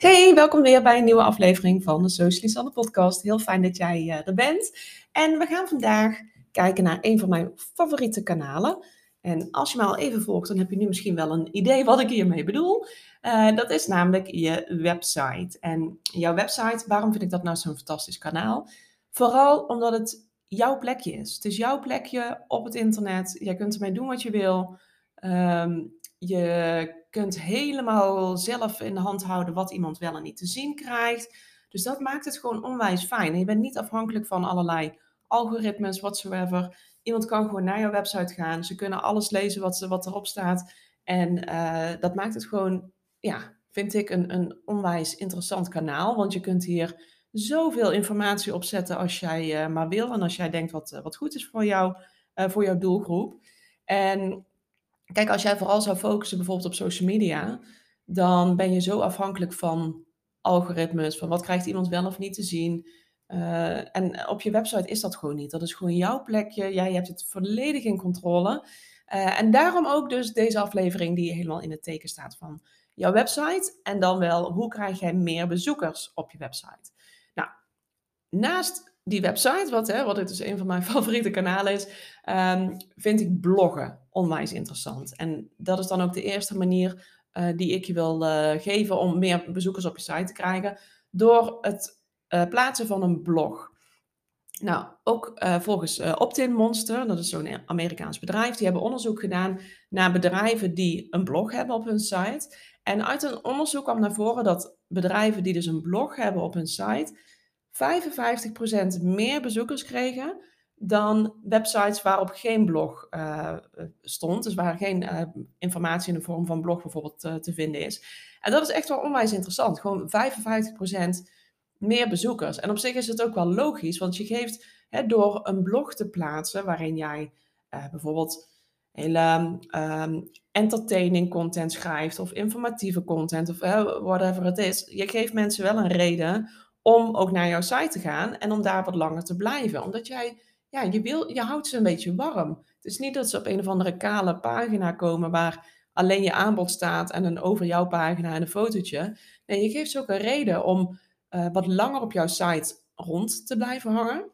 Hey, welkom weer bij een nieuwe aflevering van de Socialist podcast. Heel fijn dat jij uh, er bent. En we gaan vandaag kijken naar een van mijn favoriete kanalen. En als je me al even volgt, dan heb je nu misschien wel een idee wat ik hiermee bedoel. Uh, dat is namelijk je website. En jouw website, waarom vind ik dat nou zo'n fantastisch kanaal? Vooral omdat het jouw plekje is. Het is jouw plekje op het internet. Jij kunt ermee doen wat je wil. Um, je kunt helemaal zelf in de hand houden wat iemand wel en niet te zien krijgt. Dus dat maakt het gewoon onwijs fijn. Je bent niet afhankelijk van allerlei algoritmes, whatsoever. Iemand kan gewoon naar jouw website gaan. Ze kunnen alles lezen wat, wat erop staat. En uh, dat maakt het gewoon, ja, vind ik een, een onwijs interessant kanaal. Want je kunt hier zoveel informatie opzetten als jij uh, maar wil. En als jij denkt wat, uh, wat goed is voor jou, voor jouw doelgroep. En Kijk, als jij vooral zou focussen bijvoorbeeld op social media, dan ben je zo afhankelijk van algoritmes, van wat krijgt iemand wel of niet te zien. Uh, en op je website is dat gewoon niet. Dat is gewoon jouw plekje. Jij hebt het volledig in controle. Uh, en daarom ook dus deze aflevering die helemaal in het teken staat van jouw website. En dan wel, hoe krijg jij meer bezoekers op je website? Nou, naast die website, wat, hè, wat dus een van mijn favoriete kanalen is, um, vind ik bloggen onwijs interessant. En dat is dan ook de eerste manier uh, die ik je wil uh, geven om meer bezoekers op je site te krijgen, door het uh, plaatsen van een blog. Nou, ook volgens Optin Monster, dat is zo'n Amerikaans bedrijf, die hebben onderzoek gedaan naar bedrijven die een blog hebben op hun site. En uit een onderzoek kwam naar voren dat bedrijven die dus een blog hebben op hun site, 55% meer bezoekers kregen dan websites waarop geen blog uh, stond. Dus waar geen uh, informatie in de vorm van blog bijvoorbeeld uh, te vinden is. En dat is echt wel onwijs interessant. Gewoon 55% meer bezoekers. En op zich is het ook wel logisch, want je geeft hè, door een blog te plaatsen waarin jij bijvoorbeeld hele um, entertaining content schrijft of informatieve content of whatever het is. Je geeft mensen wel een reden om ook naar jouw site te gaan en om daar wat langer te blijven. Omdat jij, ja, je, wil, je houdt ze een beetje warm. Het is niet dat ze op een of andere kale pagina komen waar alleen je aanbod staat en een over jouw pagina en een fotootje. Nee, je geeft ze ook een reden om uh, wat langer op jouw site rond te blijven hangen.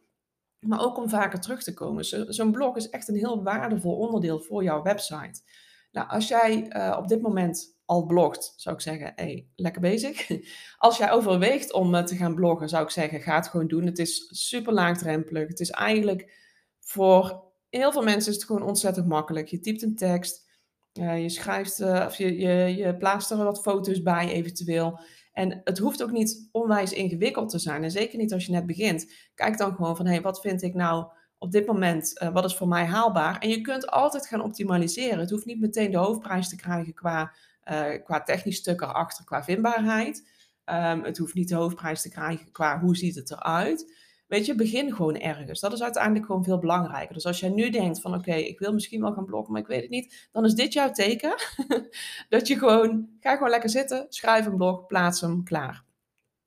Maar ook om vaker terug te komen. Zo'n zo blog is echt een heel waardevol onderdeel voor jouw website. Nou, als jij uh, op dit moment al blogt, zou ik zeggen, hey, lekker bezig. Als jij overweegt om uh, te gaan bloggen, zou ik zeggen, ga het gewoon doen. Het is super laagdrempelig. Het is eigenlijk voor heel veel mensen is het gewoon ontzettend makkelijk. Je typt een tekst, uh, je schrijft, uh, of je, je, je plaatst er wat foto's bij eventueel. En het hoeft ook niet onwijs ingewikkeld te zijn. En zeker niet als je net begint. Kijk dan gewoon van, hey, wat vind ik nou op dit moment, wat is voor mij haalbaar? En je kunt altijd gaan optimaliseren. Het hoeft niet meteen de hoofdprijs te krijgen qua uh, qua technisch stuk erachter, qua vindbaarheid. Um, het hoeft niet de hoofdprijs te krijgen qua hoe ziet het eruit. Weet je, begin gewoon ergens. Dat is uiteindelijk gewoon veel belangrijker. Dus als jij nu denkt van oké, ik wil misschien wel gaan bloggen, maar ik weet het niet. Dan is dit jouw teken. dat je gewoon, ga gewoon lekker zitten, schrijf een blog, plaats hem, klaar.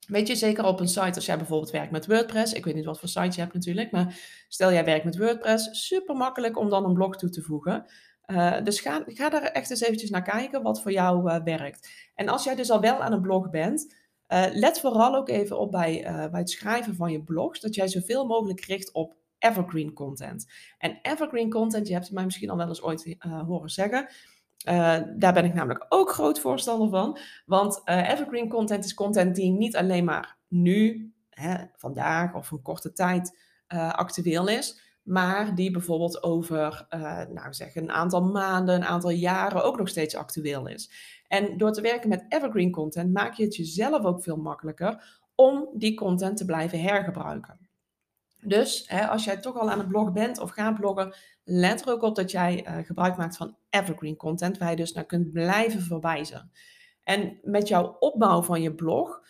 Weet je, zeker op een site als jij bijvoorbeeld werkt met WordPress. Ik weet niet wat voor site je hebt natuurlijk, maar stel jij werkt met WordPress. Super makkelijk om dan een blog toe te voegen. Uh, dus ga, ga daar echt eens eventjes naar kijken wat voor jou uh, werkt. En als jij dus al wel aan een blog bent, uh, let vooral ook even op bij, bij het schrijven van je blogs, dat jij zoveel mogelijk richt op evergreen content. En evergreen content, je hebt het mij misschien al wel eens ooit horen zeggen, daar ben ik namelijk ook groot voorstander van. Want evergreen content is content die niet alleen maar nu, hè, vandaag of een korte tijd actueel is, maar die bijvoorbeeld over uh, nou zeg, een aantal maanden, een aantal jaren ook nog steeds actueel is. En door te werken met evergreen content maak je het jezelf ook veel makkelijker om die content te blijven hergebruiken. Dus hè, als jij toch al aan het bloggen bent of gaat bloggen, let er ook op dat jij uh, gebruik maakt van evergreen content, waar je dus naar kunt blijven verwijzen. En met jouw opbouw van je blog,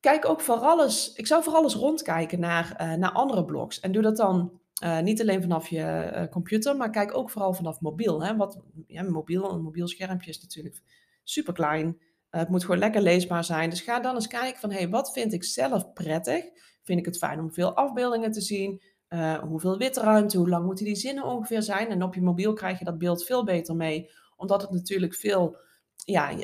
kijk ook voor alles, ik zou voor alles rondkijken naar, uh, naar andere blogs. En doe dat dan uh, niet alleen vanaf je uh, computer, maar kijk ook vooral vanaf mobiel. Hè? Wat, mobiel, een mobiel schermpje is natuurlijk super klein. Uh, het moet gewoon lekker leesbaar zijn. Dus ga dan eens kijken van, hey, wat vind ik zelf prettig? Vind ik het fijn om veel afbeeldingen te zien? hoeveel witruimte? Hoe lang moeten die zinnen ongeveer zijn? En op je mobiel krijg je dat beeld veel beter mee, omdat het natuurlijk veel ja,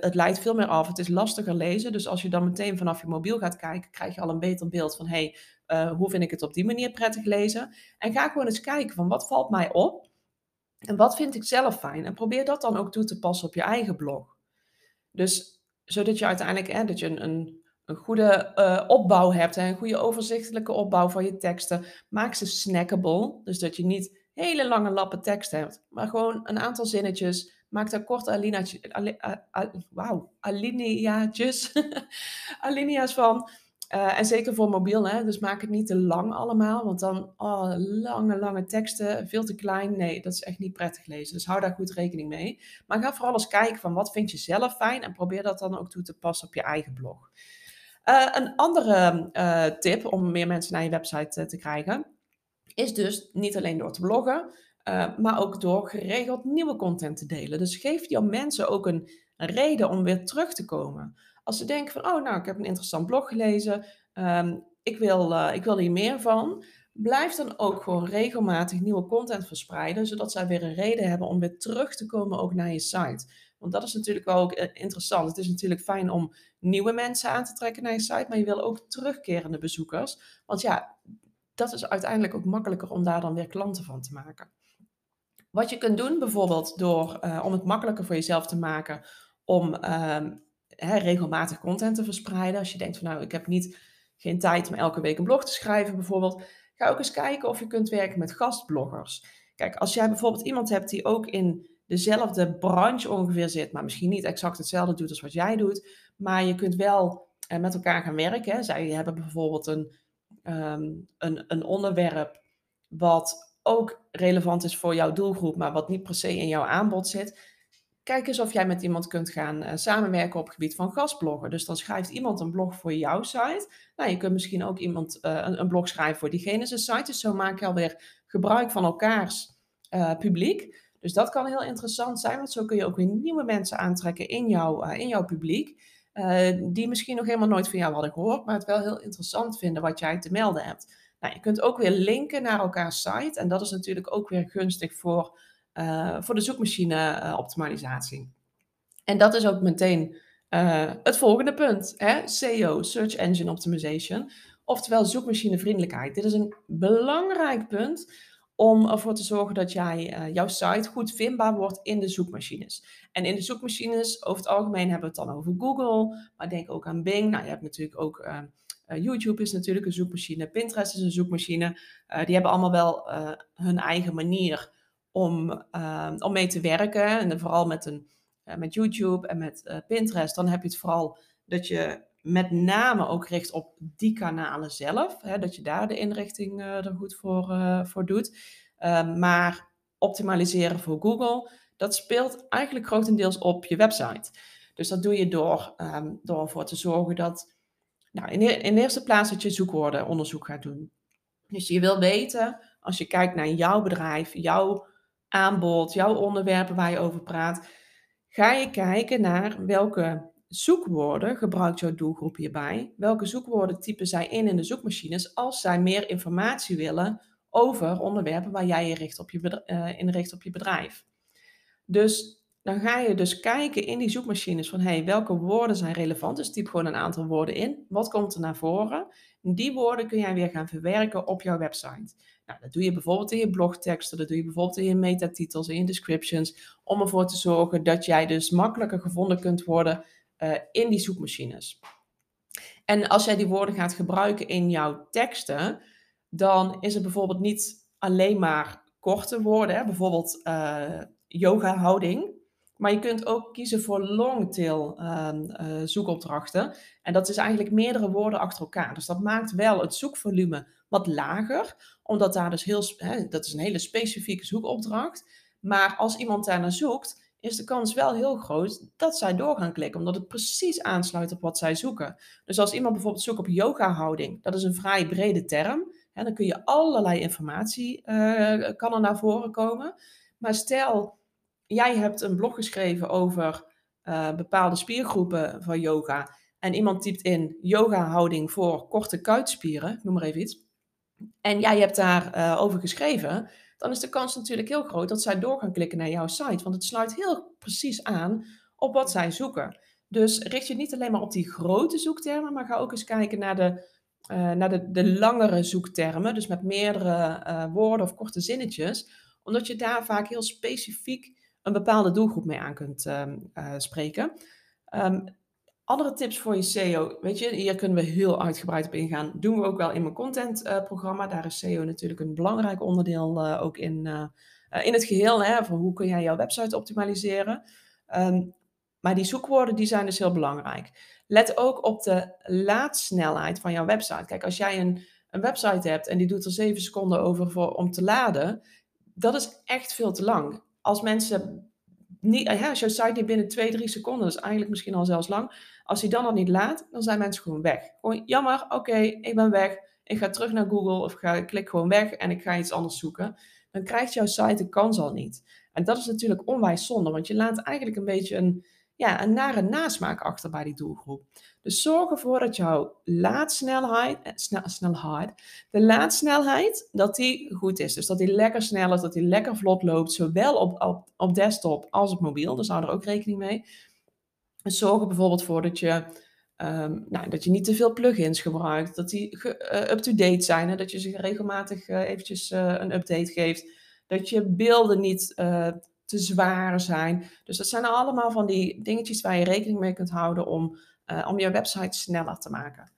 het leidt veel meer af. Het is lastiger lezen. Dus als je dan meteen vanaf je mobiel gaat kijken, krijg je al een beter beeld van hey, uh, hoe vind ik het op die manier prettig lezen. En ga gewoon eens kijken van wat valt mij op en wat vind ik zelf fijn. En probeer dat dan ook toe te passen op je eigen blog. Dus zodat je uiteindelijk hè, dat je een, een, goede uh, opbouw hebt, een goede overzichtelijke opbouw van je teksten. Maak ze snackable. Dus dat je niet hele lange lappen tekst hebt, maar gewoon een aantal zinnetjes Maak daar korte alineaatjes, alineaatjes, alinea's van. Uh, en zeker voor mobiel, hè? dus maak het niet te lang allemaal, want dan oh, lange, lange teksten, veel te klein. Nee, dat is echt niet prettig lezen. Dus hou daar goed rekening mee. Maar ga vooral eens kijken van wat vind je zelf fijn en probeer dat dan ook toe te passen op je eigen blog. Uh, een andere uh, tip om meer mensen naar je website te krijgen, is dus niet alleen door te bloggen, maar ook door geregeld nieuwe content te delen. Dus geef jouw mensen ook een, reden om weer terug te komen. Als ze denken van, oh nou, ik heb een interessant blog gelezen, um, ik, wil, uh, ik wil hier meer van. Blijf dan ook gewoon regelmatig nieuwe content verspreiden, zodat zij weer een reden hebben om weer terug te komen ook naar je site. Want dat is natuurlijk wel ook eh, interessant. Het is natuurlijk fijn om nieuwe mensen aan te trekken naar je site, maar je wil ook terugkerende bezoekers. Want ja, dat is uiteindelijk ook makkelijker om daar dan weer klanten van te maken. Wat je kunt doen, bijvoorbeeld door uh, om het makkelijker voor jezelf te maken om uh, regelmatig content te verspreiden. Als je denkt van nou, ik heb niet geen tijd om elke week een blog te schrijven, bijvoorbeeld. Ga ook eens kijken of je kunt werken met gastbloggers. Kijk, als jij bijvoorbeeld iemand hebt die ook in dezelfde branche ongeveer zit, maar misschien niet exact hetzelfde doet als wat jij doet, maar je kunt wel uh, met elkaar gaan werken. Zij hebben bijvoorbeeld een, um, een, een onderwerp wat ook relevant is voor jouw doelgroep, maar wat niet per se in jouw aanbod zit. Kijk eens of jij met iemand kunt gaan uh, samenwerken op het gebied van gastbloggen. Dus dan schrijft iemand een blog voor jouw site. Nou, je kunt misschien ook iemand uh, een, blog schrijven voor diegene zijn site. Dus zo maak je alweer gebruik van elkaars uh, publiek. Dus dat kan heel interessant zijn, want zo kun je ook weer nieuwe mensen aantrekken in, jou, in jouw publiek. die misschien nog helemaal nooit van jou hadden gehoord, maar het wel heel interessant vinden wat jij te melden hebt. Nou, je kunt ook weer linken naar elkaars site. En dat is natuurlijk ook weer gunstig voor, uh, voor de zoekmachine-optimalisatie. Uh, en dat is ook meteen uh, het volgende punt. Hè? SEO, Search Engine Optimization. Oftewel zoekmachinevriendelijkheid. Dit is een belangrijk punt om ervoor te zorgen dat jij, jouw site goed vindbaar wordt in de zoekmachines. En in de zoekmachines, over het algemeen hebben we het dan over Google, maar denk ook aan Bing. Nou, je hebt natuurlijk ook YouTube is natuurlijk een zoekmachine, Pinterest is een zoekmachine. Die hebben allemaal wel hun eigen manier om, om mee te werken. En vooral met, een, met YouTube en met Pinterest, dan heb je het vooral dat je met name ook richt op die kanalen zelf. Hè, dat je daar de inrichting er goed voor, voor doet. Ehm, maar optimaliseren voor Google, dat speelt eigenlijk grotendeels op je website. Dus dat doe je door, um, door ervoor te zorgen dat nou, in, in de eerste plaats dat je zoekwoordenonderzoek gaat doen. Dus je wil weten, als je kijkt naar jouw bedrijf, jouw aanbod, jouw onderwerpen waar je over praat, ga je kijken naar welke zoekwoorden gebruikt jouw doelgroep hierbij. Welke zoekwoorden typen zij in in de zoekmachines als zij meer informatie willen over onderwerpen waar jij je richt op je, uh, in richt op je bedrijf. Dus dan ga je dus kijken in die zoekmachines van hey, welke woorden zijn relevant. Dus typ gewoon een aantal woorden in. Wat komt er naar voren? En die woorden kun jij weer gaan verwerken op jouw website. Nou, dat doe je bijvoorbeeld in je blogteksten, dat doe je bijvoorbeeld in je metatitels, in je descriptions, om ervoor te zorgen dat jij dus makkelijker gevonden kunt worden uh, in die zoekmachines. En als jij die woorden gaat gebruiken in jouw teksten, dan is het bijvoorbeeld niet alleen maar korte woorden, hè? bijvoorbeeld uh, yoga houding. Maar je kunt ook kiezen voor longtail uh, zoekopdrachten. En dat is eigenlijk meerdere woorden achter elkaar. Dus dat maakt wel het zoekvolume wat lager. Omdat daar dus heel, hè, dat is een hele specifieke zoekopdracht. Maar als iemand daar naar zoekt, is de kans wel heel groot dat zij door gaan klikken. Omdat het precies aansluit op wat zij zoeken. Dus als iemand bijvoorbeeld zoekt op yoga houding. Dat is een vrij brede term. Hè, dan kun je allerlei informatie uh, kan er naar voren komen. Maar stel jij hebt een blog geschreven over uh, bepaalde spiergroepen van yoga. En iemand typt in yoga houding voor korte kuitspieren, noem maar even iets. En jij hebt daar uh, over geschreven. Dan is de kans natuurlijk heel groot dat zij door gaan klikken naar jouw site. Want het sluit heel precies aan op wat zij zoeken. Dus richt je niet alleen maar op die grote zoektermen, maar ga ook eens kijken naar de, uh, naar de, de langere zoektermen. Dus met meerdere woorden of korte zinnetjes. Omdat je daar vaak heel specifiek een bepaalde doelgroep mee aan kunt uh, spreken. Um, andere tips voor je SEO, weet je, hier kunnen we heel uitgebreid op ingaan. Doen we ook wel in mijn contentprogramma. Daar is SEO natuurlijk een belangrijk onderdeel ook in, in het geheel. Hè, voor hoe kun jij jouw website optimaliseren. Um, maar die zoekwoorden die zijn dus heel belangrijk. Let ook op de laadsnelheid van jouw website. Kijk, als jij een, een website hebt en die doet er 7 seconden over om te laden, dat is echt veel te lang. Als mensen niet, ja, als jouw site niet binnen 2, 3 seconden, dat is eigenlijk misschien al zelfs lang, als hij dan nog niet laat, dan zijn mensen gewoon weg. Gewoon jammer, oké, ik ben weg. Ik ga terug naar Google of ga, klik gewoon weg en ik ga iets anders zoeken. Dan krijgt jouw site de kans al niet. En dat is natuurlijk onwijs zonde, want je laat eigenlijk een beetje een, ja, een nasmaak achter bij die doelgroep. Dus zorg ervoor dat jouw laadsnelheid, eh, snel, snelheid, de laadsnelheid, dat die goed is. Dus dat die lekker snel is, dat die lekker vlot loopt, zowel op, op, op desktop als op mobiel. Daar zou er ook rekening mee. En zorg er bijvoorbeeld voor dat je, um, nou, dat je niet te veel plugins gebruikt, dat die uh, up-to-date zijn en dat je ze regelmatig uh, eventjes een update geeft. Dat je beelden niet te zwaar zijn. Dus dat zijn allemaal van die dingetjes waar je rekening mee kunt houden om, uh, om je website sneller te maken.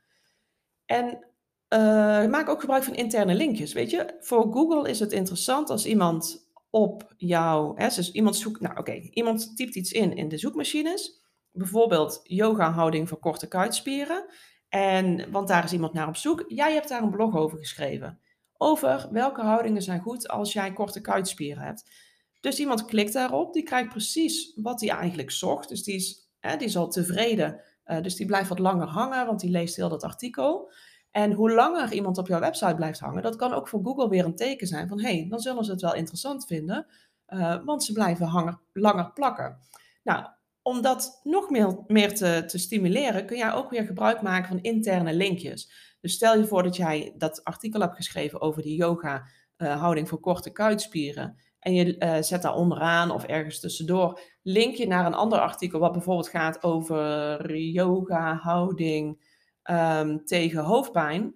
En uh, maak ook gebruik van interne linkjes. Weet je, voor Google is het interessant als iemand op jouw, hè, dus iemand zoekt, nou oké, iemand typt iets in in de zoekmachines, bijvoorbeeld yoga houding voor korte kuitspieren, en, want daar is iemand naar op zoek. Jij hebt daar een blog over geschreven. Over welke houdingen zijn goed als jij korte kuitspieren hebt. Dus iemand klikt daarop, die krijgt precies wat hij eigenlijk zocht. Dus die is, hè, die is al tevreden. Uh, dus die blijft wat langer hangen, want die leest heel dat artikel. En hoe langer iemand op jouw website blijft hangen, dat kan ook voor Google weer een teken zijn van hé, hey, dan zullen ze het wel interessant vinden, uh, want ze blijven hanger, langer plakken. Nou, om dat nog meer, meer te, te stimuleren, kun jij ook weer gebruik maken van interne linkjes. Dus stel je voor dat jij dat artikel hebt geschreven over die yoga uh, houding voor korte kuitspieren. En je uh, zet daar onderaan of ergens tussendoor link je naar een ander artikel wat bijvoorbeeld gaat over yoga, houding um, tegen hoofdpijn.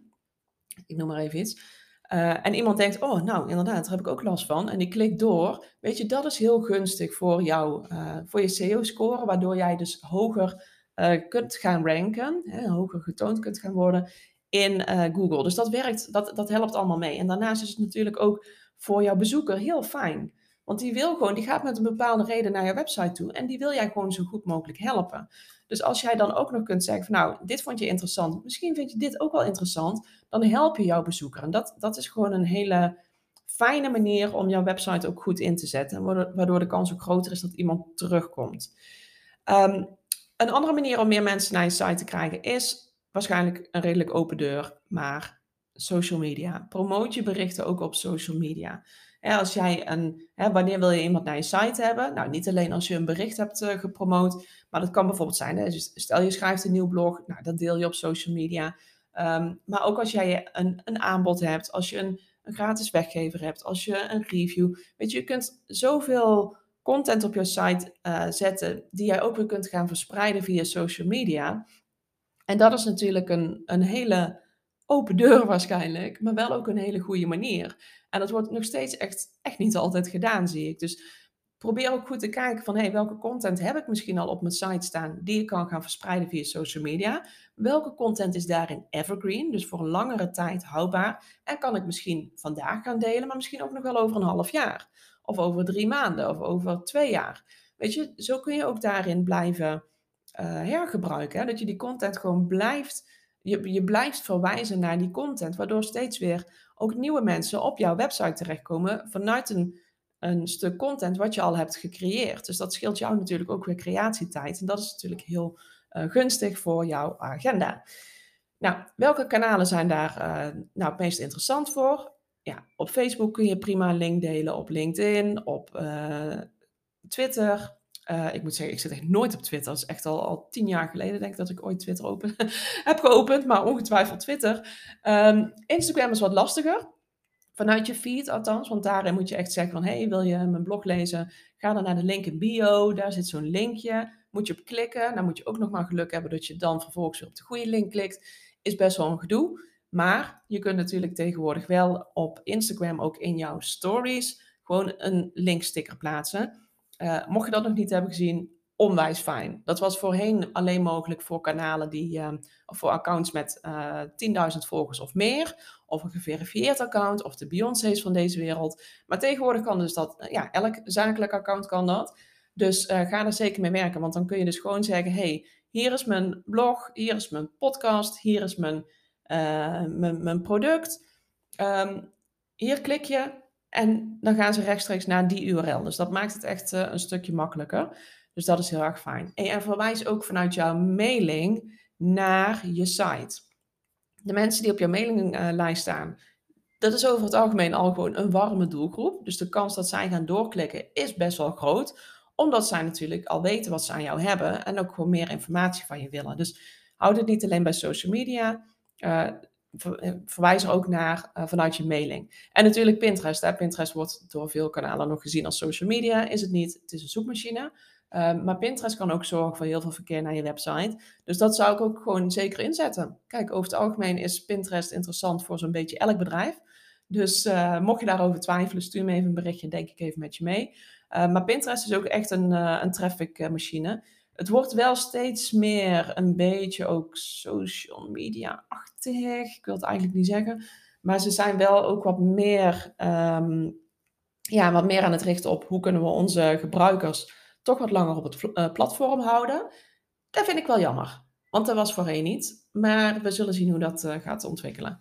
Ik noem maar even iets. Uh, en iemand denkt, oh nou inderdaad, daar heb ik ook last van. En die klikt door. Weet je, dat is heel gunstig voor jou, uh, voor je SEO-score, waardoor jij dus hoger kunt gaan ranken, hè, hoger getoond kunt gaan worden in Google. Dus dat werkt, dat, dat helpt allemaal mee. En daarnaast is het natuurlijk ook voor jouw bezoeker heel fijn. Want die wil gewoon, die gaat met een bepaalde reden naar je website toe en die wil jij gewoon zo goed mogelijk helpen. Dus als jij dan ook nog kunt zeggen van nou, dit vond je interessant, misschien vind je dit ook wel interessant, dan help je jouw bezoeker. En dat, dat is gewoon een hele fijne manier om jouw website ook goed in te zetten, waardoor de kans ook groter is dat iemand terugkomt. Um, een andere manier om meer mensen naar je site te krijgen is waarschijnlijk een redelijk open deur, maar social media. Promoot je berichten ook op social media. als jij een, wanneer wil je iemand naar je site hebben? Nou, niet alleen als je een bericht hebt uh, gepromoot, maar dat kan bijvoorbeeld zijn, dus stel je schrijft een nieuw blog, nou, dat deel je op social media. Um, maar ook als jij een, een aanbod hebt, als je een, een, gratis weggever hebt, als je een review. Weet je, je kunt zoveel content op je site uh, zetten die jij ook weer kunt gaan verspreiden via social media. En dat is natuurlijk een, een hele open deur waarschijnlijk, maar wel ook een hele goede manier. En dat wordt nog steeds echt, echt niet altijd gedaan, zie ik. Dus probeer ook goed te kijken van hey, welke content heb ik misschien al op mijn site staan die ik kan gaan verspreiden via social media. Welke content is daarin evergreen, dus voor een langere tijd houdbaar. En kan ik misschien vandaag gaan delen, maar misschien ook nog wel over een half jaar. Of over drie maanden of over twee jaar. Weet je, zo kun je ook daarin blijven uh, hergebruiken. Hè? Dat je die content gewoon blijft je, je blijft verwijzen naar die content, waardoor steeds weer ook nieuwe mensen op jouw website terechtkomen vanuit een, een stuk content wat je al hebt gecreëerd. Dus dat scheelt jou natuurlijk ook weer creatietijd. En dat is natuurlijk heel uh, gunstig voor jouw agenda. Nou, welke kanalen zijn daar uh, nou het meest interessant voor? Ja, op Facebook kun je prima een link delen, op LinkedIn, op uh, Twitter, uh, ik moet zeggen, ik zit echt nooit op Twitter. Dat is echt al, al tien jaar geleden, denk ik, dat ik ooit Twitter open heb geopend. Maar ongetwijfeld Twitter. Um, Instagram is wat lastiger. Vanuit je feed althans. Want daarin moet je echt zeggen van... hey, wil je mijn blog lezen? Ga dan naar de link in bio. Daar zit zo'n linkje. moet je op klikken. Dan moet je ook nog maar geluk hebben dat je dan vervolgens weer op de goede link klikt. Is best wel een gedoe. Maar je kunt natuurlijk tegenwoordig wel op Instagram ook in jouw stories gewoon een linksticker plaatsen. Uh, mocht je dat nog niet hebben gezien, onwijs fijn. Dat was voorheen alleen mogelijk voor kanalen die, uh, of voor accounts met uh, eh, 10.000 volgers of meer, of een geverifieerd account, of de Beyoncé's van deze wereld. Maar tegenwoordig kan dus dat, ja, elk zakelijk account kan dat. Dus ga er zeker mee werken, want dan kun je dus gewoon zeggen, hey, hier is mijn blog, hier is mijn podcast, hier is mijn, mijn, mijn, product. Um, hier klik je, en dan gaan ze rechtstreeks naar die URL. Dus dat maakt het echt een stukje makkelijker. Dus dat is heel erg fijn. En, verwijs ook vanuit jouw mailing naar je site. De mensen die op jouw mailinglijst staan, dat is over het algemeen al gewoon een warme doelgroep. Dus de kans dat zij gaan doorklikken is best wel groot. Omdat zij natuurlijk al weten wat ze aan jou hebben en ook gewoon meer informatie van je willen. Dus houd het niet alleen bij social media. Uh, verwijs er ook naar uh, vanuit je mailing. En natuurlijk Pinterest. Hè. Pinterest wordt door veel kanalen nog gezien als social media. Is het niet. Het is een zoekmachine. Ehm, maar Pinterest kan ook zorgen voor heel veel verkeer naar je website. Dus dat zou ik ook gewoon zeker inzetten. Kijk, over het algemeen is Pinterest interessant voor zo'n beetje elk bedrijf. Dus uh, mocht je daarover twijfelen, stuur me even een berichtje, denk ik even met je mee. Uh, maar Pinterest is ook echt een, een traffic machine. Het wordt wel steeds meer een beetje ook social media-achtig. Ik wil het eigenlijk niet zeggen. Maar ze zijn wel ook wat meer, um, ja, wat meer aan het richten op hoe kunnen we onze gebruikers toch wat langer op het uh, platform houden. Dat vind ik wel jammer, want dat was voorheen niet. Maar we zullen zien hoe dat uh, gaat ontwikkelen.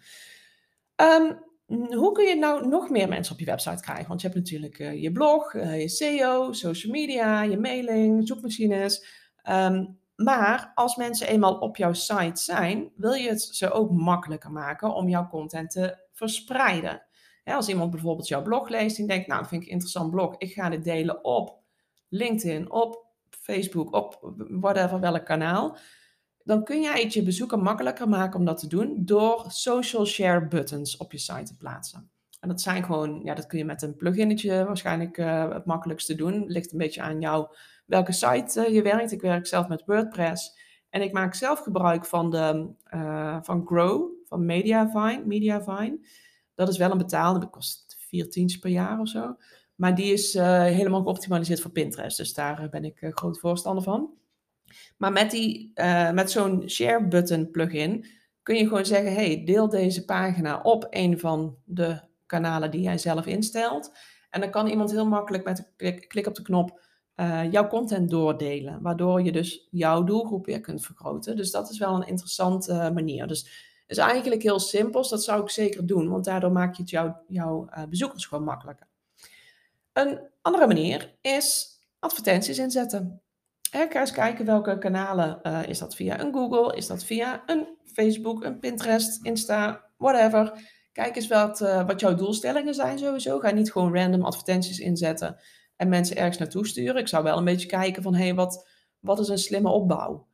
Um, hoe kun je nou nog meer mensen op je website krijgen? Want je hebt natuurlijk uh, je blog, je SEO, social media, je mailing, zoekmachines. Um, maar als mensen eenmaal op jouw site zijn, wil je het ze ook makkelijker maken om jouw content te verspreiden. Als iemand bijvoorbeeld jouw blog leest en denkt, nou, vind ik een interessant blog, ik ga dit delen op LinkedIn, op Facebook, op whatever, welk kanaal. Dan kun jij het je bezoeker makkelijker maken om dat te doen door social share buttons op je site te plaatsen. En dat zijn gewoon, ja, dat kun je met een pluginnetje waarschijnlijk uh, het makkelijkste doen. Ligt een beetje aan jou welke site uh, je werkt. Ik werk zelf met WordPress. En ik maak zelf gebruik van, de, uh, van Grow, van Mediavine, Mediavine. Dat is wel een betaalde, dat kost 14 per jaar of zo. Maar die is uh, helemaal geoptimaliseerd voor Pinterest. Dus daar ben ik groot voorstander van. Maar met, die, met zo'n share button plugin kun je gewoon zeggen: hey, deel deze pagina op een van de kanalen die jij zelf instelt. En dan kan iemand heel makkelijk met een klik op de knop jouw content doordelen. Waardoor je dus jouw doelgroep weer kunt vergroten. Dus dat is wel een interessante manier. Dus is eigenlijk heel simpel. Dat zou ik zeker doen. Want daardoor maak je het jou, jouw bezoekers gewoon makkelijker. Een andere manier is advertenties inzetten. ga eens kijken welke kanalen is dat via een Google, is dat via een Facebook, een Pinterest, Insta, whatever. Kijk eens wat, wat jouw doelstellingen zijn sowieso. Ga niet gewoon random advertenties inzetten en mensen ergens naartoe sturen. Ik zou wel een beetje kijken van, hé, hey, wat, wat is een slimme opbouw?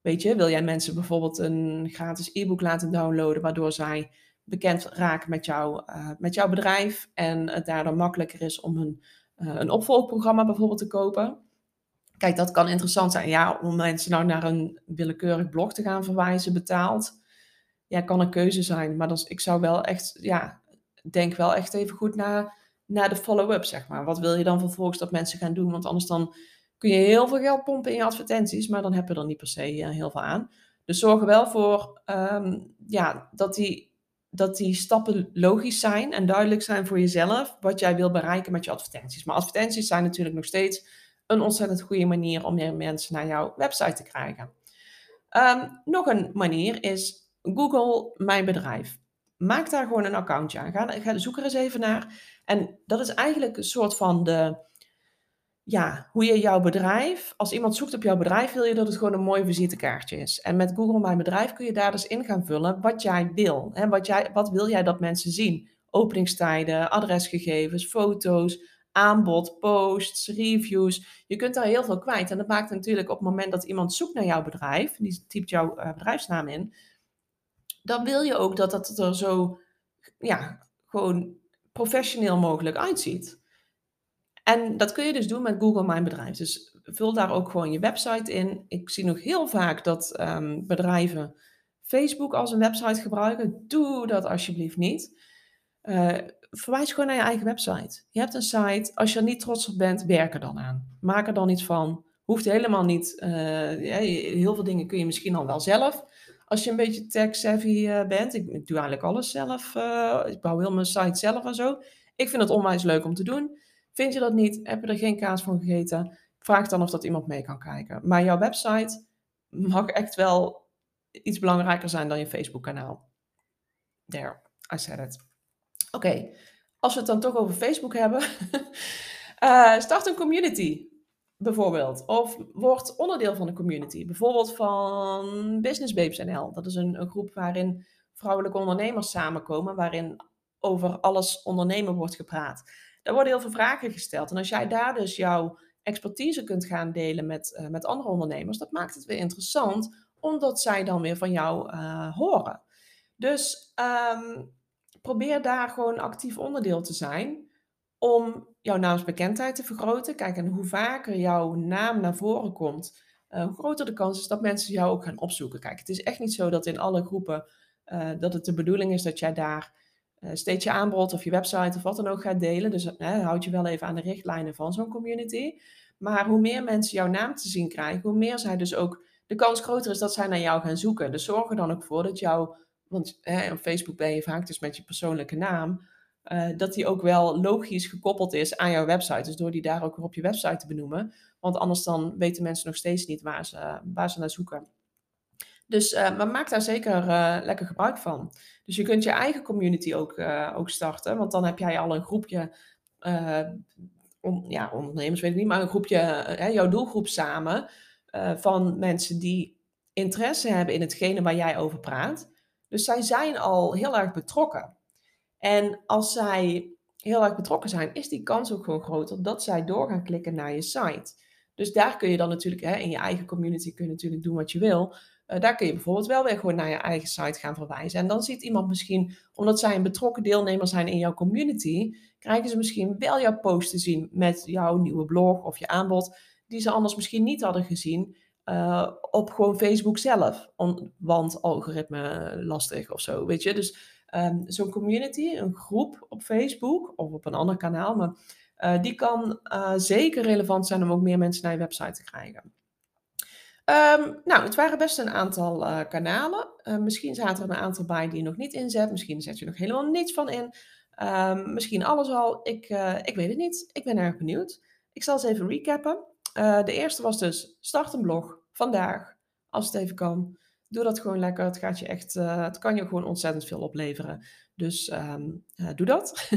Weet je, wil jij mensen bijvoorbeeld een gratis e-book laten downloaden, waardoor zij bekend raken met, jou, uh, met jouw bedrijf en het daardoor makkelijker is om een, uh, een opvolgprogramma bijvoorbeeld te kopen. Kijk, dat kan interessant zijn. Ja, om mensen nou naar een willekeurig blog te gaan verwijzen betaald, ja, kan een keuze zijn. Maar dan, ik zou wel echt, ja, denk wel echt even goed naar, naar de follow-up, zeg maar. Wat wil je dan vervolgens dat mensen gaan doen? Want anders dan kun je heel veel geld pompen in je advertenties, maar dan heb je er niet per se uh, heel veel aan. Dus zorg er wel voor um, ja, dat die dat die stappen logisch zijn en duidelijk zijn voor jezelf wat jij wil bereiken met je advertenties. Maar advertenties zijn natuurlijk nog steeds een ontzettend goede manier om meer mensen naar jouw website te krijgen. Um, nog een manier is Google Mijn Bedrijf. Maak daar gewoon een accountje aan. Ga, ga zoek er eens even naar. En dat is eigenlijk een soort van de, ja, hoe je jouw bedrijf, als iemand zoekt op jouw bedrijf, wil je dat het gewoon een mooi visitekaartje is. En met Google Mijn Bedrijf kun je daar dus in gaan vullen wat jij wil. Hè? Wat, jij, wat wil jij dat mensen zien? Openingstijden, adresgegevens, foto's, aanbod, posts, reviews. Je kunt daar heel veel kwijt. En dat maakt natuurlijk op het moment dat iemand zoekt naar jouw bedrijf, die typt jouw uh, bedrijfsnaam in, dan wil je ook dat dat er zo, ja, gewoon professioneel mogelijk uitziet. En dat kun je dus doen met Google Mijn Bedrijf. Dus vul daar ook gewoon je website in. Ik zie nog heel vaak dat ehm, bedrijven Facebook als een website gebruiken. Doe dat alsjeblieft niet. Uh, verwijs gewoon naar je eigen website. Je hebt een site. Als je er niet trots op bent, werk er dan aan. Maak er dan iets van. Hoeft helemaal niet. Uh, heel veel dingen kun je misschien al wel zelf. Als je een beetje tech-savvy uh, bent. Ik, doe eigenlijk alles zelf. ik bouw heel mijn site zelf en zo. Ik vind het onwijs leuk om te doen. Vind je dat niet? Heb je er geen kaas van gegeten? Vraag dan of dat iemand mee kan kijken. Maar jouw website mag echt wel iets belangrijker zijn dan je Facebook-kanaal. There, I said it. Oké, als we het dan toch over Facebook hebben. uh, start een community, bijvoorbeeld. Of word onderdeel van een community. Bijvoorbeeld van Business Babes NL. Dat is een, een groep waarin vrouwelijke ondernemers samenkomen. Waarin over alles ondernemen wordt gepraat. Daar worden heel veel vragen gesteld. En als jij daar dus jouw expertise kunt gaan delen met, uh, met andere ondernemers, dat maakt het weer interessant, omdat zij dan weer van jou uh, horen. Dus um, probeer daar gewoon actief onderdeel te zijn om jouw naamsbekendheid te vergroten. Kijk, en hoe vaker jouw naam naar voren komt, uh, hoe groter de kans is dat mensen jou ook gaan opzoeken. Kijk, het is echt niet zo dat in alle groepen uh, dat het de bedoeling is dat jij daar uh, steeds je aanbod of je website of wat dan ook gaat delen. Dus houd je wel even aan de richtlijnen van zo'n community. Maar hoe meer mensen jouw naam te zien krijgen, hoe meer zij dus ook de kans groter is dat zij naar jou gaan zoeken. Dus zorg er dan ook voor dat jouw want op Facebook ben je vaak dus met je persoonlijke naam, uh, dat die ook wel logisch gekoppeld is aan jouw website. Dus door die daar ook weer op je website te benoemen. Want anders dan weten mensen nog steeds niet waar ze, waar ze naar zoeken. Dus uh, maar maak daar zeker uh, lekker gebruik van. Dus je kunt je eigen community ook, ook starten. Want dan heb jij al een groepje, ja, ondernemers weet ik niet, maar een groepje, jouw doelgroep samen. van mensen die interesse hebben in hetgene waar jij over praat. Dus zij zijn al heel erg betrokken. En als zij heel erg betrokken zijn, is die kans ook gewoon groter dat zij door gaan klikken naar je site. Dus daar kun je dan natuurlijk, hè, in je eigen community kun je natuurlijk doen wat je wil. Uh, daar kun je bijvoorbeeld wel weer gewoon naar je eigen site gaan verwijzen. En dan ziet iemand misschien, omdat zij een betrokken deelnemer zijn in jouw community, krijgen ze misschien wel jouw post te zien met jouw nieuwe blog of je aanbod, die ze anders misschien niet hadden gezien. Uh, op gewoon Facebook zelf. Want algoritme lastig of zo, weet je. Dus um, zo'n community, een groep op Facebook of op een ander kanaal, maar uh, die kan uh, zeker relevant zijn om ook meer mensen naar je website te krijgen. Um, nou, het waren best een aantal kanalen. misschien zaten er een aantal bij die je nog niet inzet. Misschien zet je nog helemaal niets van in. Um, misschien alles al. Ik, ik weet het niet. Ik ben erg benieuwd. Ik zal eens even recappen. de eerste was dus start een blog vandaag, als het even kan. Doe dat gewoon lekker. Het, gaat je echt, uh, het kan je gewoon ontzettend veel opleveren. Dus um, uh, doe dat.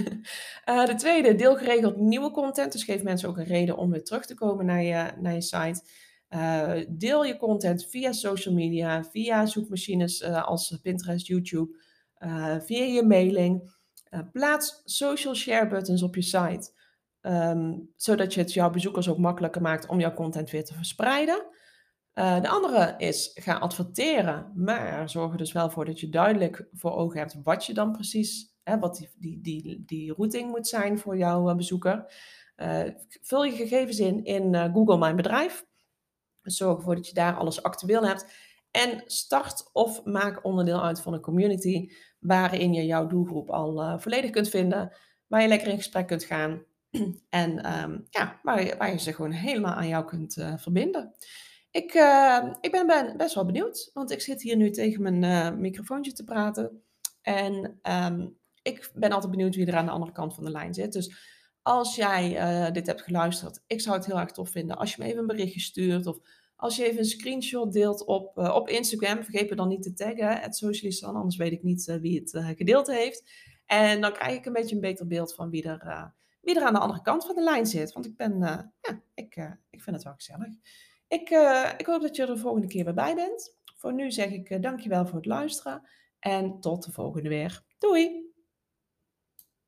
uh, de tweede, deel geregeld nieuwe content. Dus geef mensen ook een reden om weer terug te komen naar je, naar je site. deel je content via social media, via zoekmachines als Pinterest, YouTube, via je mailing. plaats social share buttons op je site. Um, zodat je het jouw bezoekers ook makkelijker maakt om jouw content weer te verspreiden. Uh, de andere is ga adverteren, maar zorg er dus wel voor dat je duidelijk voor ogen hebt wat je dan precies, hè, wat die, die, die, die routing moet zijn voor jouw uh, bezoeker. Uh, vul je gegevens in in Google Mijn Bedrijf. Zorg ervoor dat je daar alles actueel hebt. En start of maak onderdeel uit van een community waarin je jouw doelgroep al volledig kunt vinden, waar je lekker in gesprek kunt gaan en um, ja, waar, waar je ze gewoon helemaal aan jou kunt verbinden. Ik, uh, ik ben, ben, best wel benieuwd, want ik zit hier nu tegen mijn uh, microfoontje te praten. En um, ik ben altijd benieuwd wie er aan de andere kant van de lijn zit. Dus als jij uh, dit hebt geluisterd, ik zou het heel erg tof vinden als je me even een berichtje stuurt. Of als je even een screenshot deelt op, op Instagram. Vergeet me dan niet te taggen, het Socialistan, anders weet ik niet wie het gedeeld heeft. En dan krijg ik een beetje een beter beeld van wie er, wie er aan de andere kant van de lijn zit. Want ik ben, ja, ik, ik vind het wel gezellig. Ik, uh, ik hoop dat je er de volgende keer weer bij bent. Voor nu zeg ik uh, dankjewel voor het luisteren en tot de volgende weer. Doei!